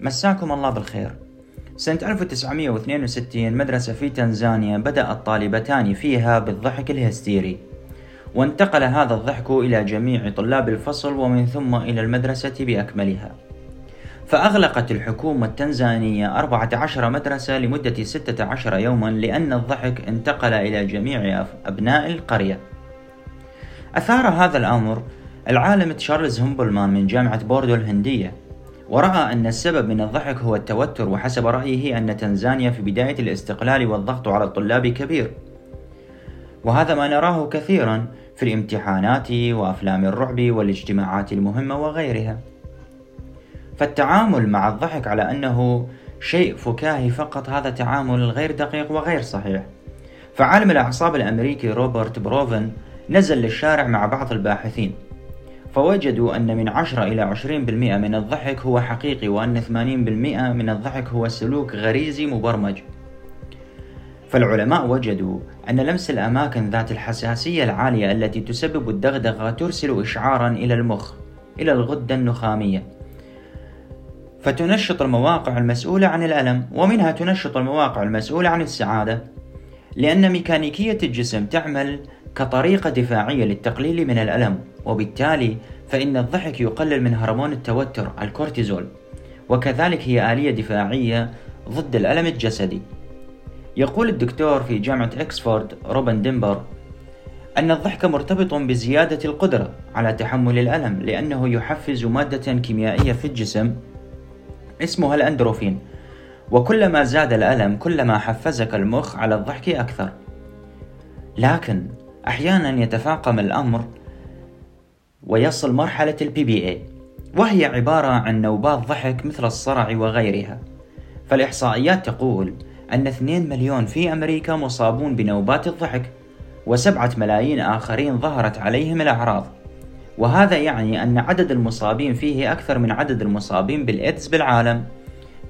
مساكم الله بالخير. سنة 1962 مدرسة في تنزانيا بدأ الطالبتان فيها بالضحك الهستيري. وانتقل هذا الضحك إلى جميع طلاب الفصل ومن ثم إلى المدرسة بأكملها. فأغلقت الحكومة التنزانية 14 مدرسة لمدة 16 يوما لأن الضحك انتقل إلى جميع أبناء القرية. أثار هذا الأمر العالم تشارلز همبلمان من جامعة بوردو الهندية. ورأى أن السبب من الضحك هو التوتر وحسب رأيه أن تنزانيا في بداية الاستقلال والضغط على الطلاب كبير. وهذا ما نراه كثيرا في الامتحانات وأفلام الرعب والاجتماعات المهمة وغيرها. فالتعامل مع الضحك على أنه شيء فكاهي فقط هذا تعامل غير دقيق وغير صحيح. فعالم الأعصاب الأمريكي روبرت بروفن نزل للشارع مع بعض الباحثين. فوجدوا أن من 10 إلى 20% من الضحك هو حقيقي وأن 80% من الضحك هو سلوك غريزي مبرمج. فالعلماء وجدوا أن لمس الأماكن ذات الحساسية العالية التي تسبب الدغدغة ترسل إشعارا إلى المخ إلى الغدة النخامية. فتنشط المواقع المسؤولة عن الألم ومنها تنشط المواقع المسؤولة عن السعادة لأن ميكانيكية الجسم تعمل كطريقة دفاعية للتقليل من الألم وبالتالي فإن الضحك يقلل من هرمون التوتر الكورتيزول وكذلك هي آلية دفاعية ضد الألم الجسدي. يقول الدكتور في جامعة إكسفورد روبن دنبار أن الضحك مرتبط بزيادة القدرة على تحمل الألم لأنه يحفز مادة كيميائية في الجسم اسمها الإندورفين وكلما زاد الألم كلما حفزك المخ على الضحك أكثر. لكن أحيانا يتفاقم الأمر ويصل مرحلة ال PBA وهي عبارة عن نوبات ضحك مثل الصرع وغيرها. فالإحصائيات تقول أن 2 مليون في أمريكا مصابون بنوبات الضحك وسبعة ملايين آخرين ظهرت عليهم الأعراض. وهذا يعني أن عدد المصابين فيه أكثر من عدد المصابين بالإيدز بالعالم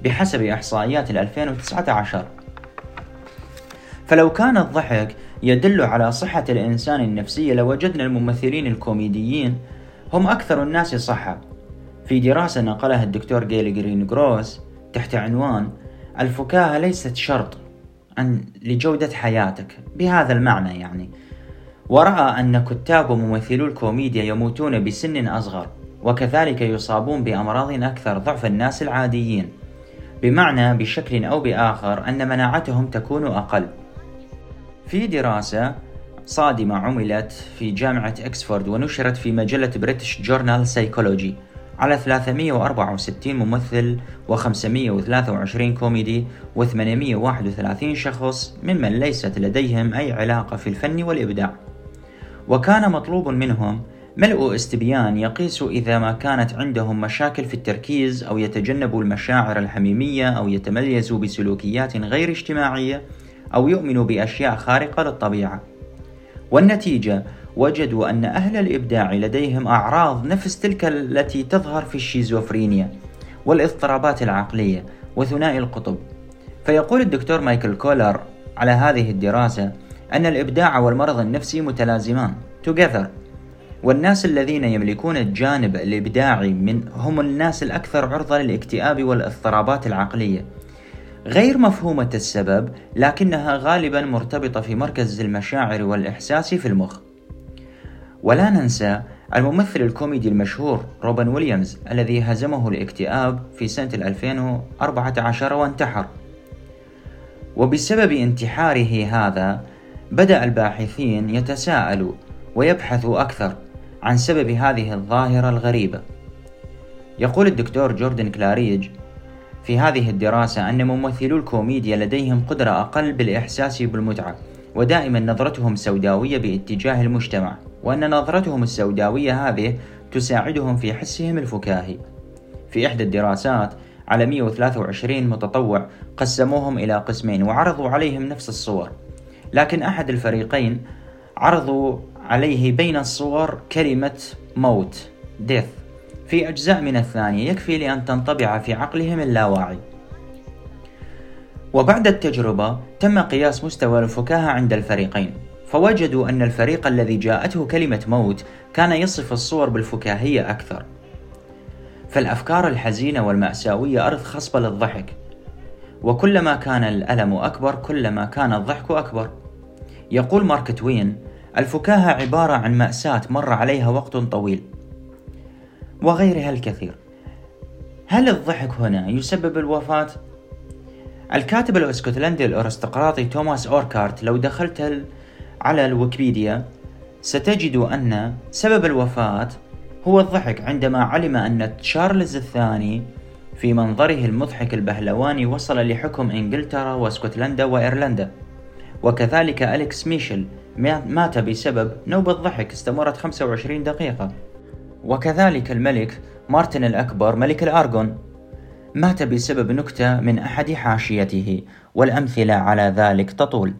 بحسب إحصائيات 2019 فلو كان الضحك يدل على صحة الإنسان النفسية لوجدنا الممثلين الكوميديين هم أكثر الناس صحة. في دراسة نقلها الدكتور جيل جرين جروس تحت عنوان الفكاهة ليست شرط عن لجودة حياتك بهذا المعنى يعني. ورأى أن كتاب وممثلو الكوميديا يموتون بسن أصغر وكذلك يصابون بأمراض أكثر ضعف الناس العاديين. بمعنى بشكل أو بآخر أن مناعتهم تكون أقل. في دراسة صادمة عملت في جامعة إكسفورد ونشرت في مجلة British Journal Psychology. على 364 ممثل و523 كوميدي و831 شخص ممن ليست لديهم أي علاقة في الفن والإبداع. وكان مطلوب منهم ملء استبيان يقيس إذا ما كانت عندهم مشاكل في التركيز أو يتجنبوا المشاعر الحميمية أو يتميزوا بسلوكيات غير اجتماعية أو يؤمنوا بأشياء خارقة للطبيعة. والنتيجة وجدوا أن أهل الإبداع لديهم أعراض نفس تلك التي تظهر في الشيزوفرينيا والاضطرابات العقلية وثنائي القطب. فيقول الدكتور مايكل كولر على هذه الدراسة أن الإبداع والمرض النفسي متلازمان together. والناس الذين يملكون الجانب الإبداعي من هم الناس الأكثر عرضة للاكتئاب والاضطرابات العقلية. غير مفهومة السبب لكنها غالبا مرتبطة في مركز المشاعر والإحساس في المخ. ولا ننسى الممثل الكوميدي المشهور روبن ويليامز الذي هزمه الاكتئاب في سنة 2014 وانتحر. وبسبب انتحاره هذا بدأ الباحثين يتساءلوا ويبحثوا أكثر عن سبب هذه الظاهرة الغريبة. يقول الدكتور جوردن كلاريج في هذه الدراسة أن ممثلو الكوميديا لديهم قدرة أقل بالإحساس بالمتعة ودائما نظرتهم سوداوية باتجاه المجتمع وأن نظرتهم السوداوية هذه تساعدهم في حسهم الفكاهي. في إحدى الدراسات على 123 متطوع قسموهم إلى قسمين وعرضوا عليهم نفس الصور. لكن أحد الفريقين عرضوا عليه بين الصور كلمة موت death. في أجزاء من الثانية يكفي لأن تنطبع في عقلهم اللاواعي. وبعد التجربة تم قياس مستوى الفكاهة عند الفريقين فوجدوا أن الفريق الذي جاءته كلمة موت كان يصف الصور بالفكاهية أكثر. فالأفكار الحزينة والمأساوية أرض خصبة للضحك. وكلما كان الألم أكبر كلما كان الضحك أكبر. يقول مارك توين الفكاهة عبارة عن مأساة مر عليها وقت طويل. وغيرها الكثير. هل الضحك هنا يسبب الوفاة؟ الكاتب الاسكتلندي الارستقراطي توماس أوركارت لو دخلت على الويكيبيديا ستجد أن سبب الوفاة هو الضحك عندما علم أن تشارلز الثاني في منظره المضحك البهلواني وصل لحكم إنجلترا واسكتلندا وإيرلندا. وكذلك أليكس ميشل مات بسبب نوبة ضحك استمرت 25 دقيقة. وكذلك الملك مارتن الأكبر ملك الأرغون. مات بسبب نكتة من أحد حاشيته والأمثلة على ذلك تطول.